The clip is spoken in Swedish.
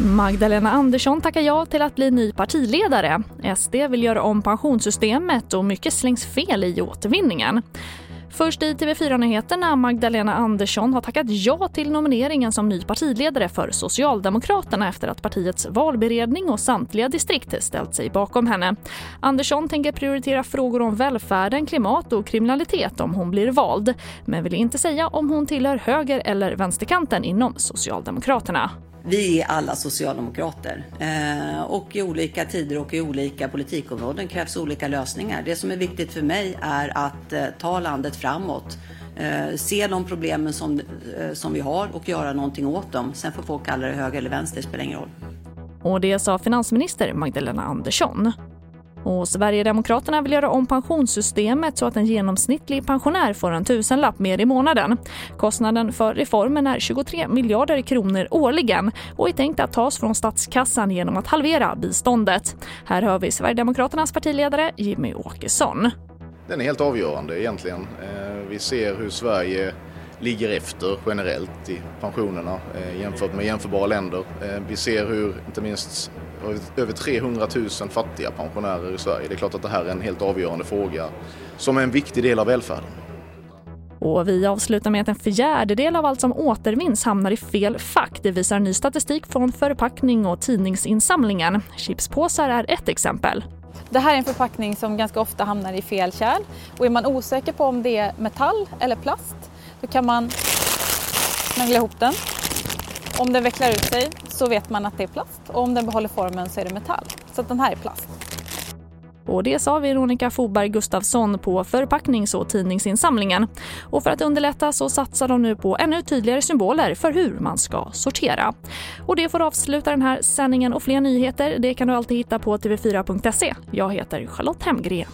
Magdalena Andersson tackar ja till att bli ny partiledare. SD vill göra om pensionssystemet och mycket slängs fel i återvinningen. Först i TV4-nyheterna Magdalena Andersson har tackat ja till nomineringen som ny partiledare för Socialdemokraterna efter att partiets valberedning och samtliga distrikt ställt sig bakom henne. Andersson tänker prioritera frågor om välfärden, klimat och kriminalitet om hon blir vald men vill inte säga om hon tillhör höger eller vänsterkanten inom Socialdemokraterna. Vi är alla socialdemokrater eh, och i olika tider och i olika politikområden krävs olika lösningar. Det som är viktigt för mig är att eh, ta landet framåt, eh, se de problemen som, som vi har och göra någonting åt dem. Sen får folk kalla det höger eller vänster, det spelar ingen roll. Och det sa finansminister Magdalena Andersson. Och Sverigedemokraterna vill göra om pensionssystemet så att en genomsnittlig pensionär får en tusenlapp mer i månaden. Kostnaden för reformen är 23 miljarder kronor årligen och är tänkt att tas från statskassan genom att halvera biståndet. Här hör vi Sverigedemokraternas partiledare Jimmy Åkesson. Den är helt avgörande egentligen. Eh, vi ser hur Sverige ligger efter generellt i pensionerna eh, jämfört med jämförbara länder. Eh, vi ser hur inte minst över 300 000 fattiga pensionärer i Sverige. Det är klart att det här är en helt avgörande fråga som är en viktig del av välfärden. Och vi avslutar med att en fjärdedel av allt som återvinns hamnar i fel fack. Det visar ny statistik från förpackning och tidningsinsamlingen. Chipspåsar är ett exempel. Det här är en förpackning som ganska ofta hamnar i fel kärl och är man osäker på om det är metall eller plast då kan man smängla ihop den. Om den vecklar ut sig så vet man att det är plast och om den behåller formen så är det metall. Så den här är plast. Och det sa Veronica Foberg Gustafsson på förpacknings och tidningsinsamlingen. Och för att underlätta så satsar de nu på ännu tydligare symboler för hur man ska sortera. Och det får avsluta den här sändningen och fler nyheter det kan du alltid hitta på tv4.se. Jag heter Charlotte Hemgren.